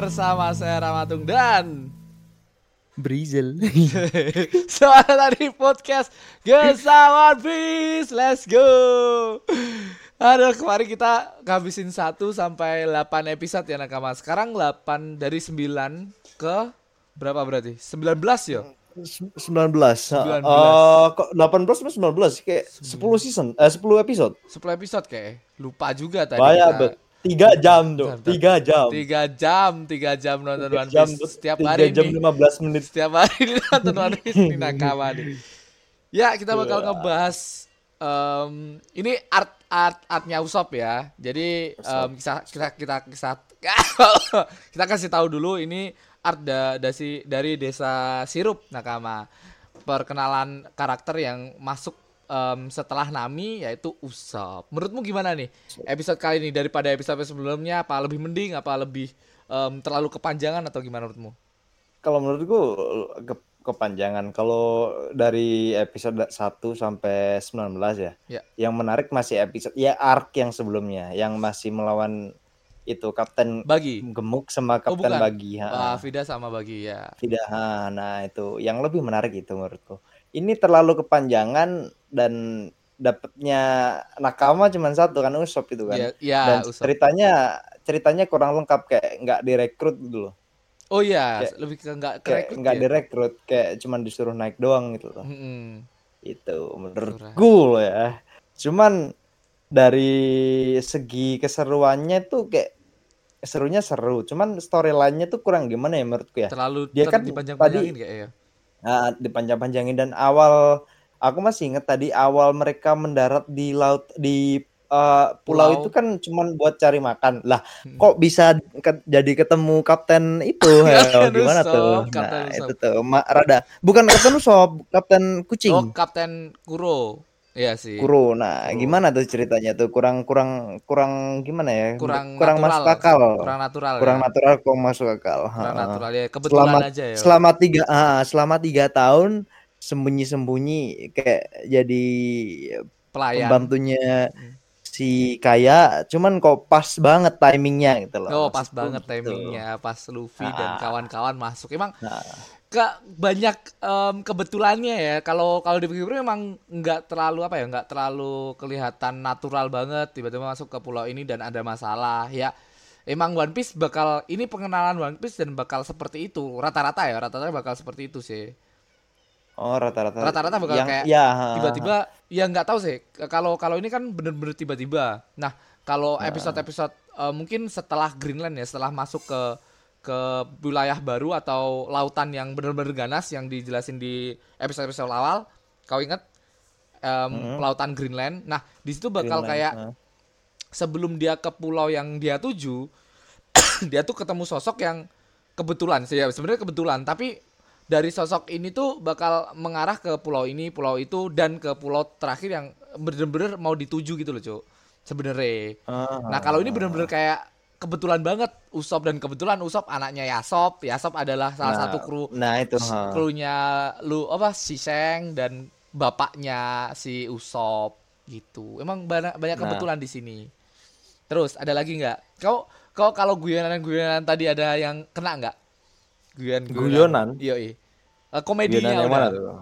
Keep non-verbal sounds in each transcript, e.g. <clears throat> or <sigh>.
bersama saya Ramatung dan Brizel. Selamat <laughs> di podcast Gesawan Peace. Let's go. Aduh, kemarin kita ngabisin 1 sampai 8 episode ya Nakama. Sekarang 8 dari 9 ke berapa berarti? 19 ya? 19. 19. Uh, kok 18 atau 19? Kayak 10 season, eh 10 episode. 10 episode kayak. Lupa juga tadi. Banyak, bet. Tiga jam tuh, tiga jam. Tiga jam, tiga jam nonton tiga One jam, Piece setiap tiga hari jam nih. 15 menit. Setiap hari nonton One Piece nih <laughs> nakama nih. Ya, kita bakal ngebahas em, ini art art artnya Usop ya. Jadi em, kita kita kita kita <laughs> kita kasih tahu dulu ini art da, dasi, dari desa Sirup Nakama. Perkenalan karakter yang masuk em, setelah Nami yaitu Usop. Menurutmu gimana nih episode kali ini daripada episode sebelumnya? Apa lebih mending? Apa lebih em, terlalu kepanjangan atau gimana menurutmu? Kalau menurutku ke kepanjangan. Kalau dari episode 1 sampai 19 ya. Ya. Yang menarik masih episode ya arc yang sebelumnya yang masih melawan itu Kapten Bagi. Gemuk sama Oh, Kapten bukan. Bagi. ha. Ah, Vida sama Bagi ya. Tidak, ha, nah itu yang lebih menarik itu menurutku. Ini terlalu kepanjangan dan dapatnya nakama cuma satu kan Usop itu kan. Iya, iya, dan Usop. ceritanya ceritanya kurang lengkap kayak nggak direkrut gitu loh. Oh iya, Kayak- lebih ke enggak Kayak kerekrut nggak ya? direkrut, kayak cuma disuruh naik doang gitu loh. Mm-mm. Itu menurutku loh ya. Cuman dari segi keseruannya tuh kayak serunya seru, cuman storyline-nya tuh kurang gimana ya menurutku ya. Terlalu Dia ter- kan dipanjang-panjangin kayak ya. Nah, dipanjang-panjangin dan awal aku masih inget tadi awal mereka mendarat di laut di uh, pulau, Pulau. itu kan cuman buat cari makan. Lah, Hmm. kok bisa ke- jadi ketemu kapten itu? <laughs> Heo, gimana Usop, tuh? Kapten Nah, Usop. itu tuh ma- rada bukan kapten Usop, kapten kucing. Oh, Kapten Kuro. Iya sih. Kuro. Nah, Kuro. gimana tuh ceritanya tuh? Kurang kurang kurang gimana ya? Kurang kurang natural. masuk akal. Kurang natural. Kurang ya. natural kok masuk akal. Kurang Ha. natural ya. Kebetulan selama aja ya. selama tiga ah, selama tiga tahun sembunyi-sembunyi kayak jadi Pelayan. pembantunya Hmm. si Kaya cuman kok pas banget timingnya gitu loh Oh, pas banget gitu. timingnya, pas Luffy dan Ah. kawan-kawan masuk. Emang Nah, ke banyak em, kebetulannya ya. Kalau kalau dipikir memang nggak terlalu apa ya, nggak terlalu kelihatan natural banget tiba-tiba masuk ke pulau ini dan ada masalah ya. Emang One Piece bakal ini pengenalan One Piece dan bakal seperti itu rata-rata ya, rata-rata bakal seperti itu sih. oh rata-rata Rata-rata bakal yang kayak ya Tiba-tiba ya nggak tahu sih. Kalau kalau ini kan bener-bener tiba-tiba. Nah, kalau episode-episode eh, mungkin setelah Greenland ya, setelah masuk ke ke wilayah baru atau lautan yang bener-bener ganas yang dijelasin di episode-episode awal, kau ingat em, lautan Greenland. Nah, di situ bakal Hmm. Greenland, kayak ha. sebelum dia ke pulau yang dia tuju, <clears throat> dia tuh ketemu sosok yang kebetulan sih ya sebenarnya kebetulan, tapi dari sosok ini tuh bakal mengarah ke pulau ini, pulau itu dan ke pulau terakhir yang bener-bener mau dituju gitu loh, Cuk. Sebenarnya. Ah, Nah, kalau ini bener-bener kayak kebetulan banget Usop dan kebetulan Usop anaknya Yasop. Yasop adalah salah nah, satu kru nah itu krunya lu apa si Sheng dan bapaknya si Usop gitu. Emang banyak banyak Nah. kebetulan di sini. Terus ada lagi nggak? Kau kau kalau guyonan-guyonan tadi ada yang kena nggak? Guyon Guyonan? Iya, iya. Eh, komedinya Guyonan yang udah. mana tuh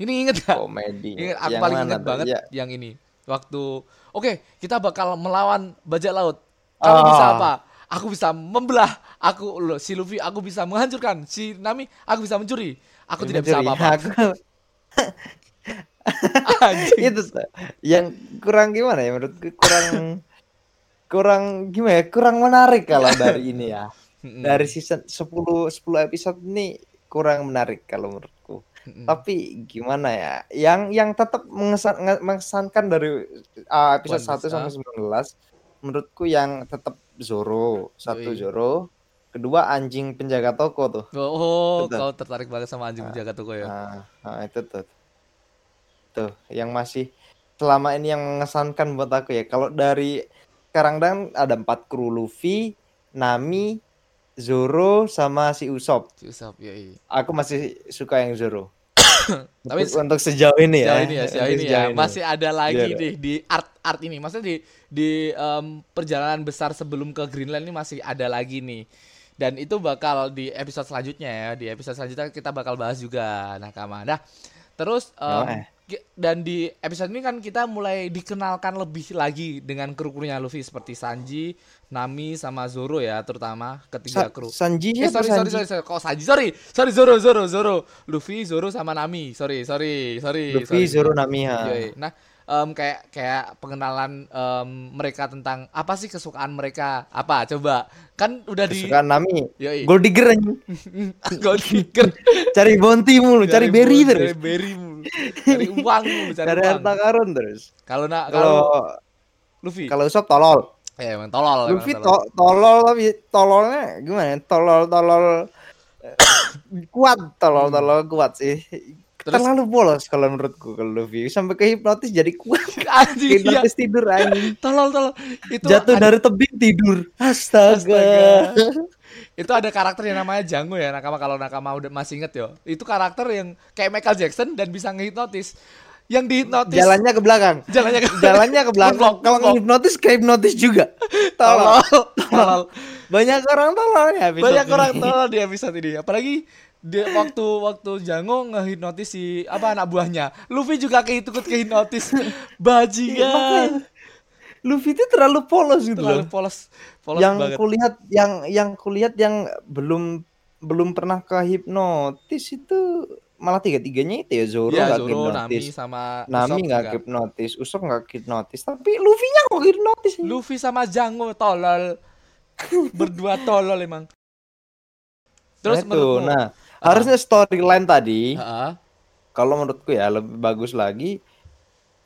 Ini inget gak? komedi Ingat, aku yang paling inget banget Ya. yang ini. Waktu oke, kita bakal melawan bajak laut. Kamu Ah. bisa apa? Aku bisa membelah. Aku loh, si Luffy aku bisa menghancurkan. Si Nami aku bisa mencuri. Aku tidak bisa Mencuri. apa-apa. Aku- <laughs> itu yang kurang gimana ya menurutku kurang kurang gimana ya kurang menarik kalau <laughs> dari ini ya dari season 10 10 episode ini kurang menarik kalau menurutku tapi gimana ya yang yang tetap mengesan, nge- mengesankan dari uh, episode One 1 Piece, sampai 19 menurutku yang tetap Zoro satu Yoi. Zoro kedua anjing penjaga toko tuh Oh, Betul. kau tertarik banget sama anjing penjaga toko ya? Nah, nah, itu tuh. Tuh, yang masih selama ini yang mengesankan buat aku ya. Kalau dari sekarang dan ada empat kru Luffy, Nami, Zoro sama si Usopp. Si Usop, yoi. Aku masih suka yang Zoro. <coughs> Tapi untuk, sejauh ini ya. Sejauh ini ya, sejauh ini ya. sejauh ini. Masih ada lagi Iya, nih di art art ini. Maksudnya di di em, perjalanan besar sebelum ke Greenland ini masih ada lagi nih. dan itu bakal di episode selanjutnya ya. Di episode selanjutnya kita bakal bahas juga nakama. Nah, terus em, Ya, eh. Dan di episode ini kan kita mulai dikenalkan lebih lagi dengan kru-krunya Luffy seperti Sanji, Nami sama Zoro ya, terutama ketiga Sa- kru. Sanji Eh siapa sorry, sorry Sanji? sorry sorry kok Sanji sorry sorry Zoro Zoro Zoro Luffy Zoro sama Nami sorry sorry sorry Luffy, sorry. Zoro, Nami. Yoi. Nah em, kayak kayak pengenalan em, mereka tentang apa sih kesukaan mereka apa coba kan udah di Kesukaan Nami. Yoi. Gold digger. <laughs> Gold digger Cari bounty mulu, cari berry bos, terus. cari berry mulu <laughs> cari uang cari, Cari uang harta karun terus. kalau nak Kalau Luffy kalau Usopp tolol. ya emang tolol emang Luffy tolol. to tolol tapi tololnya gimana? Tolol tolol eh, kuat, tolol tolol kuat sih. Terus- Terlalu polos kalau menurutku kalau Luffy sampai ke hipnotis jadi kuat. <laughs> anjing iya hipnotis tidur anjing. tolol tolol itu Jatuh ada- dari tebing tidur. Astaga. Astaga. Itu ada karakter yang namanya Django ya nakama kalau nakama udah masih inget yo itu karakter yang kayak Michael Jackson dan bisa ngehipnotis yang dihipnotis Jalannya ke belakang. jalannya ke Jalannya ke belakang. Moonwalk, Kalau moonwalk. hipnotis kayak hipnotis juga. Tolol. <laughs> Banyak orang tolol ya banyak ini. orang tolol di episode ini apalagi dia waktu waktu Django ngehipnotis si apa anak buahnya Luffy juga keikut kehipnotis <laughs> bajingan Luffy itu terlalu polos gitu terlalu loh. polos polos yang banget kulihat yang yang kulihat yang belum belum pernah ke hipnotis itu malah tiga tiganya itu ya Zoro ya nggak Zoro Nami hipnotis sama Nami nggak juga. hipnotis Usopp nggak hipnotis tapi Luffy nya kok hipnotis Luffy sama Django tolol <laughs> berdua tolol emang terus nah, itu menurutmu nah harusnya storyline tadi Heeh. kalau menurutku ya lebih bagus lagi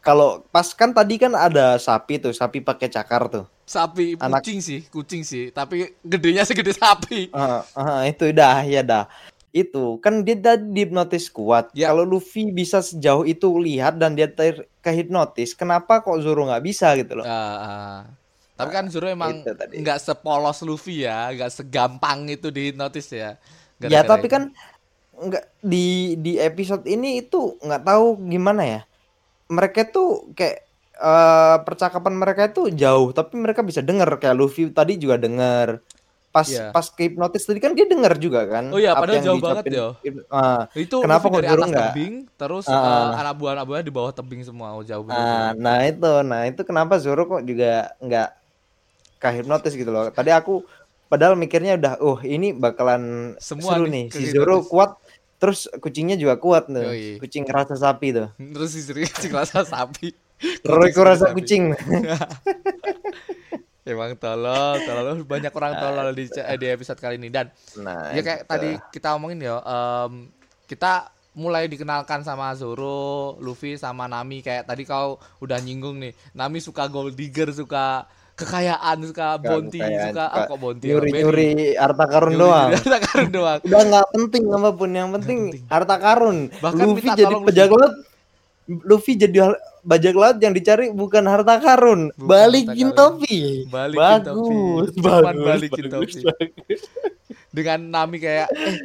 kalau pas kan tadi kan ada sapi tuh sapi pakai cakar tuh sapi Anak- kucing sih kucing sih tapi gedenya segede sapi <laughs> Ah, ah, itu dah ya dah itu kan dia tadi dihipnotis kuat Ya. kalau Luffy bisa sejauh itu lihat dan dia ter kehipnotis kenapa kok Zoro nggak bisa gitu loh Ah, ah. tapi kan Zoro emang itu tadi. nggak sepolos Luffy ya nggak segampang itu dihipnotis ya ya Gara-gara tapi itu. kan nggak di di episode ini itu nggak tahu gimana ya mereka tuh kayak eh, percakapan mereka itu jauh tapi mereka bisa dengar kayak Luffy tadi juga dengar pas Iya. pas kehipnotis tadi kan dia dengar juga kan Oh iya, padahal jauh banget. Ip- ah, itu kenapa kok atas nggak? tebing terus Ah. eh, anak buah anak buahnya di bawah tebing semua oh jauh bener. Nah, nah itu, nah itu kenapa Zoro kok juga nggak kahipnotis gitu loh. Tadi aku padahal mikirnya udah, oh ini bakalan Semua seru nih nih. Si Zoro kuat, terus kucingnya juga kuat tuh. Yoi. Kucing rasa sapi tuh. <laughs> terus Sri si rasa sapi segede rasa sapi. kucing. <laughs> emang tolol tolol banyak orang tolol di di episode kali ini dan Nah, ya kayak gitu. tadi kita omongin ya em, kita mulai dikenalkan sama Zoro, Luffy sama Nami kayak tadi kau udah nyinggung nih. Nami suka gold digger, suka kekayaan, suka bounty, kekayaan, suka ah, kok bounty nyuri nyuri harta karun Nyuri- doang. <laughs> harta karun doang. Udah nggak penting apa pun, yang penting harta karun. Bahkan Luffy jadi bajak laut. Luffy jadi bajak laut yang dicari bukan harta karun, Bukan balikin topi. Balikin bagus, topi. Cuman bagus, balikin bagus, topi. bagus. Dengan Nami kayak eh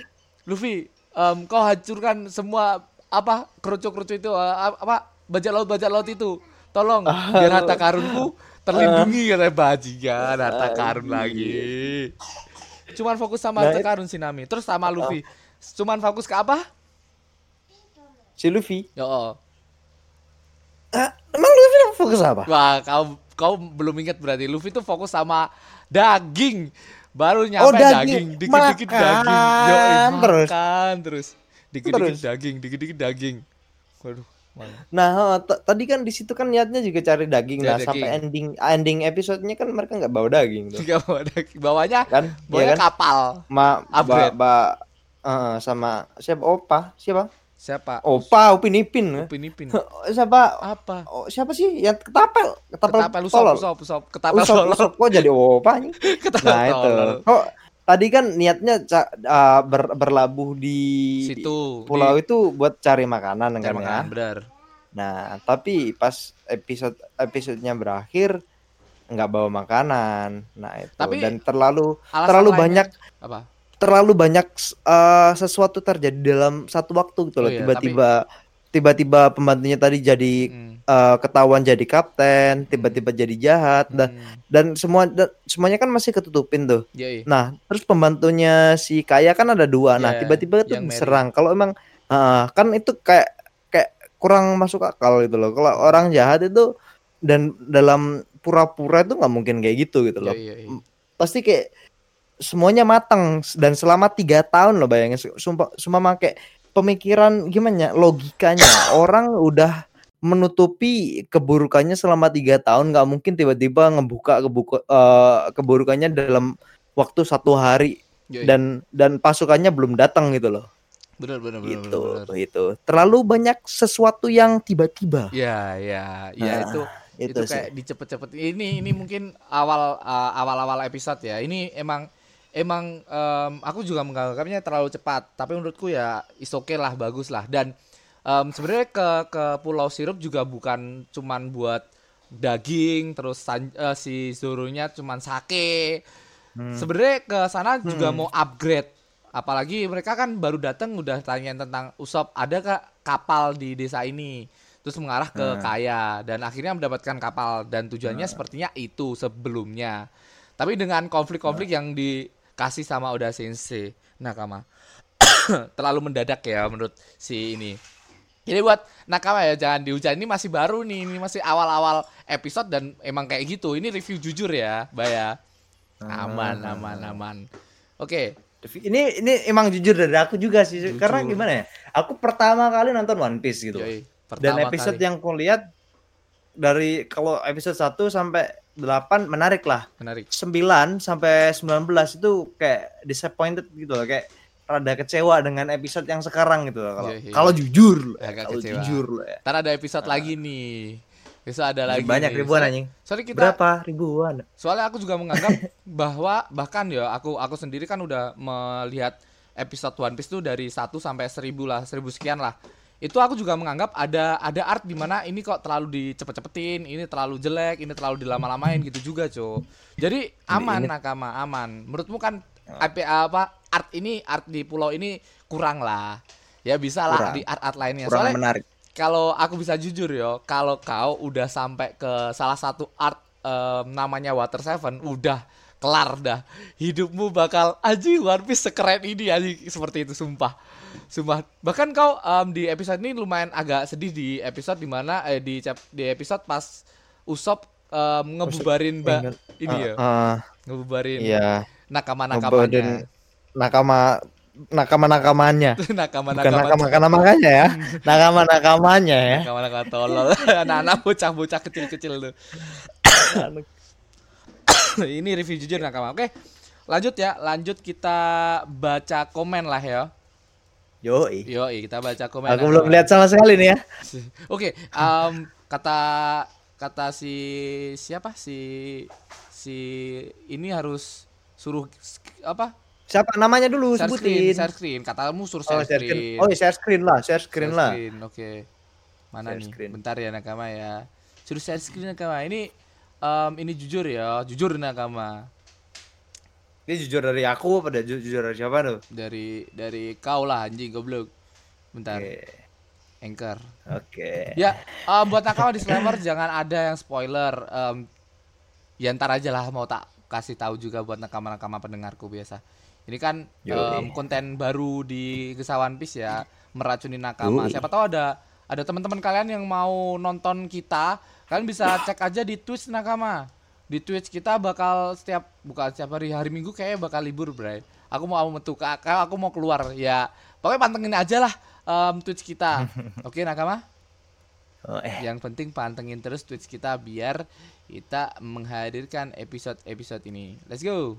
Luffy, em, kau hancurkan semua apa kerucuk-kerucuk itu eh, apa bajak laut bajak laut itu. Tolong biar harta karunku terlindungi katanya bajingan harta karun lagi. Cuman fokus sama Nah, harta it- karun si Nami. Terus sama Luffy. Cuman fokus ke apa? Si Luffy. Oh. Ah, emang Luffy fokus apa? Wah, kau kau belum ingat berarti Luffy tuh fokus sama daging. Baru nyampe Oh, daging, daging. dikit-dikit daging. Terus. makan terus. Dikit-dikit Terus. daging, dikit-dikit daging. Waduh? Nah, tadi kan di situ kan niatnya juga cari daging. Cari Nah, daging. sampai ending ending episodenya kan mereka nggak bawa daging tuh. Gak bawa daging. Bawanya, Kan? bawanya Iya kan? kapal. Ma, ba, ba, eh, sama siapa? Opa, siapa? Siapa? Opa, Upin Ipin. Upin Ipin. <laughs> siapa? Apa? Oh, siapa sih yang ketapel? Ketapel, Ketapel usop, usop, usop. Ketapel Usop, usop. Kok jadi opa nih? <laughs> Ketapel Nah, itu. Kok tadi kan niatnya uh, ber- berlabuh di Situ. pulau di- itu buat cari makanan cari kan ya. makan, benar. Nah, tapi pas episode episodenya berakhir nggak bawa makanan. Nah, itu Tapi dan terlalu terlalu banyak Apa? terlalu banyak uh, sesuatu terjadi dalam satu waktu gitu Oh loh. iya, Tiba-tiba tiba-tiba pembantunya tadi jadi Hmm. Eh, ketahuan jadi kapten, tiba-tiba jadi jahat dan Hmm. dan semua da- semuanya kan masih ketutupin tuh. Yoi. Nah, terus pembantunya si Kaya kan ada dua. Nah, Ya, tiba-tiba itu yang Mary. diserang. Kalau emang ah, kan itu kayak kayak kurang masuk akal gitu loh. Kalau orang jahat itu dan dalam pura-pura itu nggak mungkin kayak gitu gitu loh. Yoi, yoi. Pasti kayak semuanya matang dan selama tiga tahun loh bayangin. Sumpah, sumpah kayak pemikiran gimana ya, logikanya <coughs> orang udah menutupi keburukannya selama tiga tahun nggak mungkin tiba-tiba ngebuka kebuka eh, keburukannya dalam waktu satu hari Yoi. dan dan pasukannya belum datang gitu loh bener gitu bener, bener. gitu terlalu banyak sesuatu yang tiba-tiba Ya, ya, ya Ah, itu itu, itu, kayak dicepet-cepet. Ini ini mungkin awal uh, awal-awal episode ya. Ini emang emang em, aku juga menganggapnya terlalu cepat. Tapi menurutku ya is okay lah, bagus lah. Dan em, sebenarnya ke ke Pulau Sirup juga bukan cuman buat daging, terus san- eh, si Zoro-nya cuman sake. Hmm. Sebenarnya ke sana juga Hmm. mau upgrade. Apalagi mereka kan baru datang udah tanya tentang Usop ada kak kapal di desa ini. Terus mengarah ke Hmm. Kaya dan akhirnya mendapatkan kapal dan tujuannya sepertinya itu sebelumnya. Tapi dengan konflik-konflik yang dikasih sama Oda Sensei Nakama. <coughs> Terlalu mendadak ya menurut si ini. Jadi buat nakama ya jangan dihujat ini masih baru nih, ini masih awal-awal episode dan emang kayak gitu. Ini review jujur ya, Baya. Aman, Ah. aman, aman. Oke, ini ini emang jujur dari aku juga sih Jujur. karena gimana ya aku pertama kali nonton One Piece gitu yoi. dan episode kali. yang ku lihat dari kalau episode 1 sampai 8 menarik lah menarik. 9 sampai 19 itu kayak disappointed gitu loh kayak rada kecewa dengan episode yang sekarang gitu loh kalau Iya, iya. kalau jujur loh ya, Agak kalau kecewa. jujur loh ya Ntar ada episode lagi nih. Besok ada lagi. banyak nih. ribuan anjing Soalnya kita berapa ribuan soalnya aku juga menganggap <laughs> bahwa bahkan ya aku aku sendiri kan udah melihat episode One Piece tuh dari 1 sampai 1000 lah, 1000 sekian lah. Itu aku juga menganggap ada ada art di mana ini kok terlalu dicepet-cepetin, ini terlalu jelek, ini terlalu dilama-lamain gitu juga, Cok. Jadi aman ini- nakama, aman. Menurutmu kan apa apa art ini art di pulau ini kurang lah. Ya bisa lah Kurang. di art-art lainnya. kurang Soalnya menarik kalau aku bisa jujur yo, kalau kau udah sampai ke salah satu art em, namanya Water Seven, udah kelar dah. Hidupmu bakal aji One Piece sekeren ini aji seperti itu sumpah. Sumpah. Bahkan kau em, di episode ini lumayan agak sedih di episode di mana eh di di episode pas Usop em, ngebubarin ba, Ingat. ini ya, Ah, ngebubarin iya nakama-nakamanya. Ngebubarin nakama nakama <laughs> nakamanya bukan Nakama-nakama. nakama nakamanya ya <laughs> nakama nakamanya ya Nakama-nakama tolol. <laughs> Anak-anak bocah-bocah kecil-kecil tuh. <coughs> ini review jujur nakama. Oke. Lanjut ya, lanjut kita baca komen lah ya. Yoi. Yo, kita baca komen. Aku nakama. belum lihat sama sekali nih ya. Oke, em, kata kata si siapa si si ini harus suruh apa? Siapa namanya dulu Share screen, sebutin. share screen. Katamu suruh Oh, share share screen. screen. Oh, ya, share screen lah, share screen Share lah. screen, Oke. Mana Share nih? screen. Bentar ya nakama ya. Suruh share screen nakama. Ini em, ini jujur ya, jujur nakama. Ini jujur dari aku pada jujur dari siapa tuh? Dari dari kau lah anjing goblok. Bentar, Oke. anchor. Oke. Ya, em, buat nakama disclaimer <laughs> jangan ada yang spoiler. Em, ya ntar aja lah mau tak kasih tahu juga buat nakama-nakama pendengarku biasa. Ini kan em, konten baru di Gesawan Piece ya, meracuni nakama. Yoi. Siapa tahu ada ada teman-teman kalian yang mau nonton kita, kalian bisa cek aja di Twitch nakama. Di Twitch kita bakal setiap bukan setiap hari hari Minggu kayaknya bakal libur, Bray. Aku mau metu aku mau keluar ya. Pokoknya pantengin aja lah em, Twitch kita. <laughs> Oke, nakama? Oh, eh. Yang penting pantengin terus Twitch kita biar kita menghadirkan episode-episode ini. Let's go.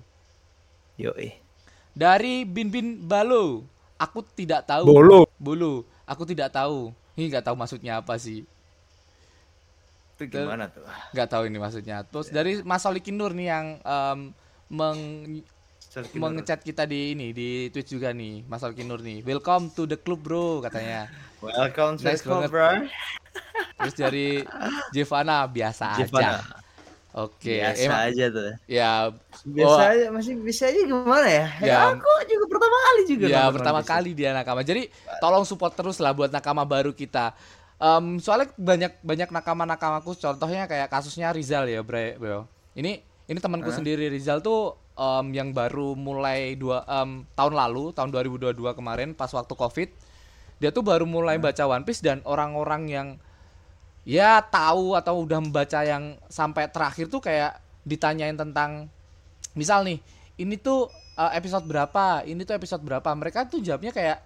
Yoi. Dari Bin Bin Balo. Aku tidak tahu. Bolo. Bulu. Aku tidak tahu. Ini nggak tahu maksudnya apa sih. Itu gimana tuh? Nggak tahu ini maksudnya. Terus dari Mas Solikin Nur nih yang em, meng mengechat kita di ini di Twitch juga nih, Mas Solikin Nur nih. Welcome to the club, Bro, katanya. <laughs> Welcome to Nice the club, banget. bro. Terus dari Jevana biasa Jevana. aja. Oke, Biasa emang aja tuh. ya Biasa Oh. aja masih bisa aja gimana ya? Ya. Ya, aku juga pertama kali juga ya pertama Piece. kali dia nakama. Jadi tolong support terus lah buat nakama baru kita. Em, soalnya banyak banyak nakama nakamaku. Contohnya kayak kasusnya Rizal ya, Bre, bro. Ini ini temanku sendiri Rizal tuh em, yang baru mulai dua em, tahun lalu, tahun 2022 kemarin pas waktu Covid, dia tuh baru mulai baca One Piece dan orang-orang yang ya tahu atau udah membaca yang sampai terakhir tuh kayak ditanyain tentang misal nih ini tuh uh, episode berapa ini tuh episode berapa. Mereka tuh jawabnya kayak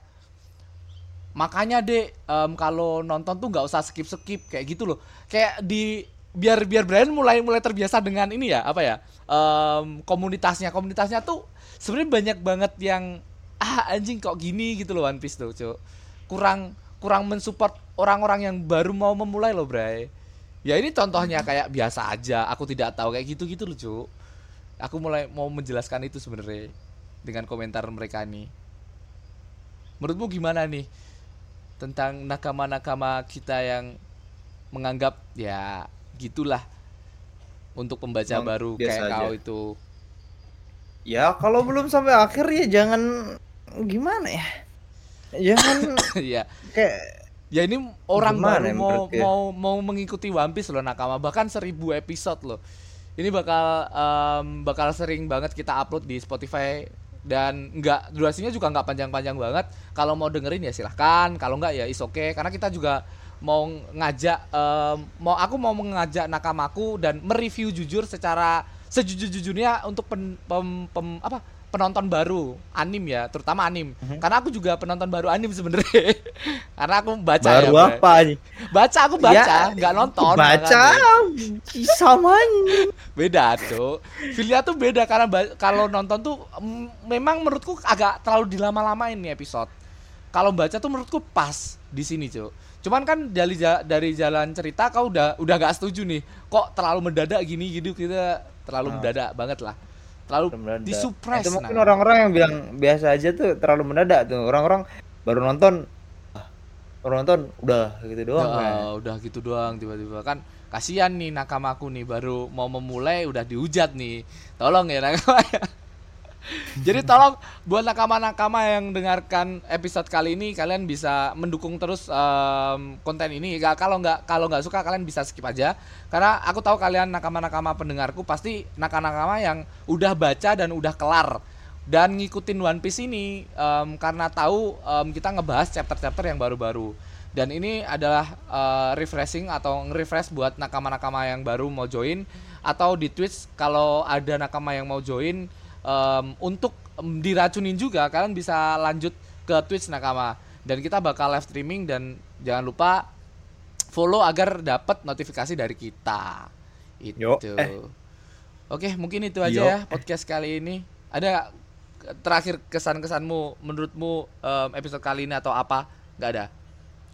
makanya deh em, kalau nonton tuh nggak usah skip skip kayak gitu loh. Kayak di biar biar Brian mulai mulai terbiasa dengan ini ya apa ya em, komunitasnya. Komunitasnya tuh sebenarnya banyak banget yang ah anjing kok gini gitu loh One Piece tuh cuk. Kurang kurang mensupport orang-orang yang baru mau memulai loh Bray. Ya ini contohnya kayak biasa aja. Aku tidak tahu kayak gitu gitu loh cuk. Aku mulai mau menjelaskan itu sebenarnya dengan komentar mereka nih menurutmu gimana nih tentang nakama-nakama kita yang menganggap ya gitulah untuk pembaca Emang baru kayak aja. kau itu. Ya kalau belum sampai akhir ya jangan gimana ya? Jangan <laughs> ya kayak ya ini orang baru ya mau gue? mau mau mengikuti One Piece loh nakama. Bahkan seribu episode loh. Ini bakal em, bakal sering banget kita upload di Spotify. Dan nggak durasinya juga nggak panjang-panjang banget. Kalau mau dengerin ya silahkan. Kalau nggak ya is okay. Karena kita juga mau ngajak em, mau aku mau mengajak nakamaku dan mereview jujur secara sejujur-jujurnya untuk pen- pem- pem- apa penonton baru anim ya terutama anim. Mhm. karena aku juga penonton baru anim sebenarnya. <laughs> Karena aku baca ya baru Bray. apa nih? baca aku baca Ya, nggak nonton. Baca sama beda tuh feelnya tuh beda karena ba- kalau nonton tuh mm, memang menurutku agak terlalu dilama-lamain nih episode. Kalau baca tuh menurutku pas di sini cuy cuman kan dari dari jalan cerita kau udah udah gak setuju nih. Kok terlalu mendadak gini gitu kita terlalu Ah. mendadak banget lah terlalu Mendadak. disuppress Itu mungkin nah. orang-orang yang bilang biasa aja tuh terlalu mendadak tuh. Orang-orang baru nonton ah, baru nonton udah gitu doang Ya, kan. udah gitu doang tiba-tiba kan kasihan nih nakamaku nih baru mau memulai udah dihujat nih tolong ya nakama jadi tolong buat nakama-nakama yang dengarkan episode kali ini kalian bisa mendukung terus em, konten ini. Gak- kalau nggak kalau nggak suka kalian bisa skip aja. Karena aku tahu kalian nakama-nakama pendengarku pasti nakama-nakama yang udah baca dan udah kelar. Dan ngikutin One Piece ini em, karena tahu em, kita ngebahas chapter-chapter yang baru-baru. Dan ini adalah eh, refreshing atau nge-refresh buat nakama-nakama yang baru mau join. Atau di Twitch kalau ada nakama yang mau join em, untuk diracunin juga kalian bisa lanjut ke Twitch nakama. Dan kita bakal live streaming dan jangan lupa follow agar dapat notifikasi dari kita. Itu. Yo, eh. oke mungkin itu aja Yo, ya podcast kali ini. Ada terakhir kesan-kesanmu menurutmu em, episode kali ini atau apa? Nggak ada?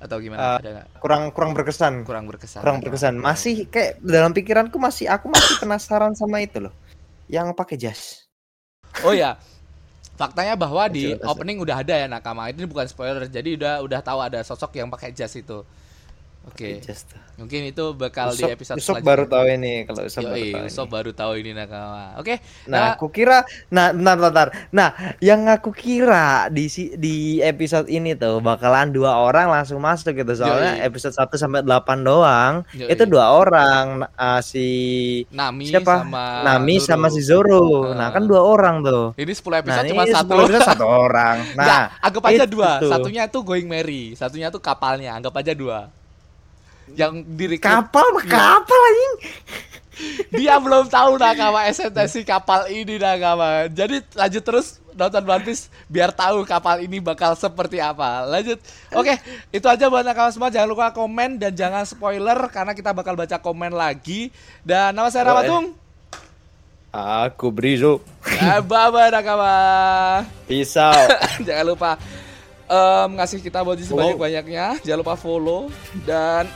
Atau gimana? Eh, ada Kurang kurang berkesan. kurang berkesan. Kurang berkesan. Masih kayak dalam pikiranku masih aku masih penasaran sama itu loh. Yang pakai jas. Oh ya, faktanya bahwa di opening udah ada ya nakama. Ini bukan spoiler, jadi udah udah tahu ada sosok yang pakai jas itu. Oke, tuh. mungkin itu bakal di Usop- episode Usop baru tahu ini kalau Usop baru Yoi, tahu Usop ini. baru tahu ini nakama. Oke, Nah, aku kira nah bentar, bentar. Nah, yang aku kira di si- di episode ini tuh bakalan dua orang langsung masuk gitu. Soalnya Yoi. episode 1 sampai 8 doang. Yoi. Itu dua orang uh, si Nami siapa? sama Nami Zoro. sama si Zoro. Ah. Nah, kan dua orang tuh. Ini 10 episode Nah, cuma ini satu. 10 episode satu orang. <laughs> Nggak, Nah, anggap aja dua. Satunya tuh Going Merry, satunya tuh kapalnya. Anggap aja dua. Yang diri kapal mah kapal anjing. <laughs> dia belum tahu nakama esensi kapal ini nakama. Jadi lanjut terus nonton One Piece biar tahu kapal ini bakal seperti apa. Lanjut. Oke, itu aja buat nakama semua. Jangan lupa komen dan jangan spoiler karena kita bakal baca komen lagi. Dan nama saya. Ramatung. Aku Brizo. Bye bye nakama. Peace out. <laughs> jangan lupa em, ngasih kita body sebanyak-banyaknya. Jangan lupa follow dan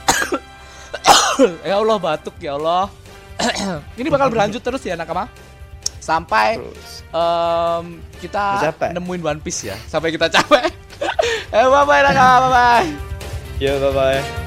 ya Allah batuk ya Allah. <clears throat> ini bakal berlanjut terus ya nakama. Sampai Terus. em, kita nemuin One Piece ya. Sampai kita capek. <laughs> eh bye bye nakama, bye bye. Yo, bye bye.